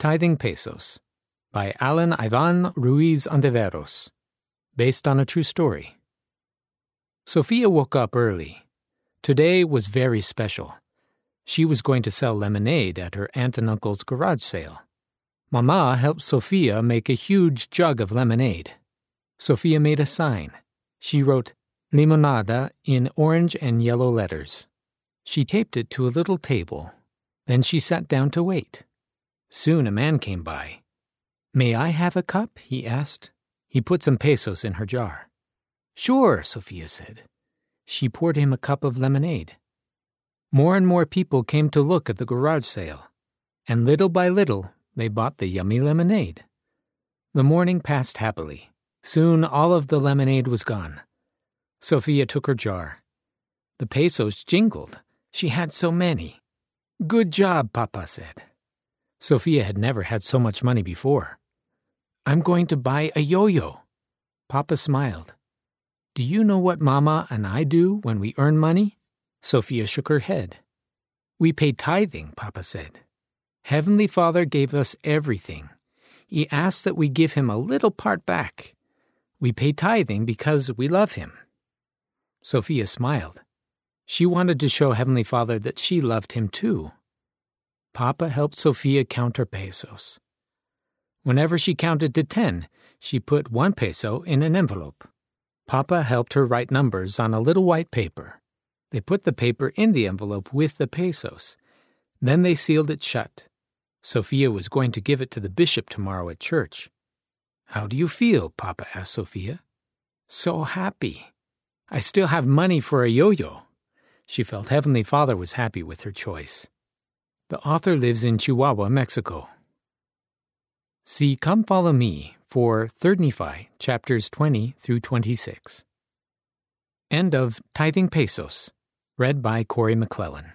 Tithing Pesos by Alan Ivan Ruiz Ontiveros, based on a true story. Sophia woke up early. Today was very special. She was going to sell lemonade at her aunt and uncle's garage sale. Mama helped Sophia make a huge jug of lemonade. Sophia made a sign. She wrote limonada in orange and yellow letters. She taped it to a little table. Then she sat down to wait. Soon a man came by. May I have a cup? he asked. He put some pesos in her jar. Sure, Sophia said. She poured him a cup of lemonade. More and more people came to look at the garage sale, and little by little they bought the yummy lemonade. The morning passed happily. Soon all of the lemonade was gone. Sophia took her jar. The pesos jingled. She had so many. Good job, Papa said. Sophia had never had so much money before. I'm going to buy a yo yo. Papa smiled. Do you know what Mama and I do when we earn money? Sophia shook her head. We pay tithing, Papa said. Heavenly Father gave us everything. He asked that we give him a little part back. We pay tithing because we love him. Sophia smiled. She wanted to show Heavenly Father that she loved him too. Papa helped Sophia count her pesos. Whenever she counted to ten, she put one peso in an envelope. Papa helped her write numbers on a little white paper. They put the paper in the envelope with the pesos. Then they sealed it shut. Sophia was going to give it to the bishop tomorrow at church. How do you feel? Papa asked Sophia. So happy. I still have money for a yo yo. She felt Heavenly Father was happy with her choice. The author lives in Chihuahua, Mexico. See Come Follow Me for 3rd Nephi, chapters 20 through 26. End of Tithing Pesos, read by Corey McClellan.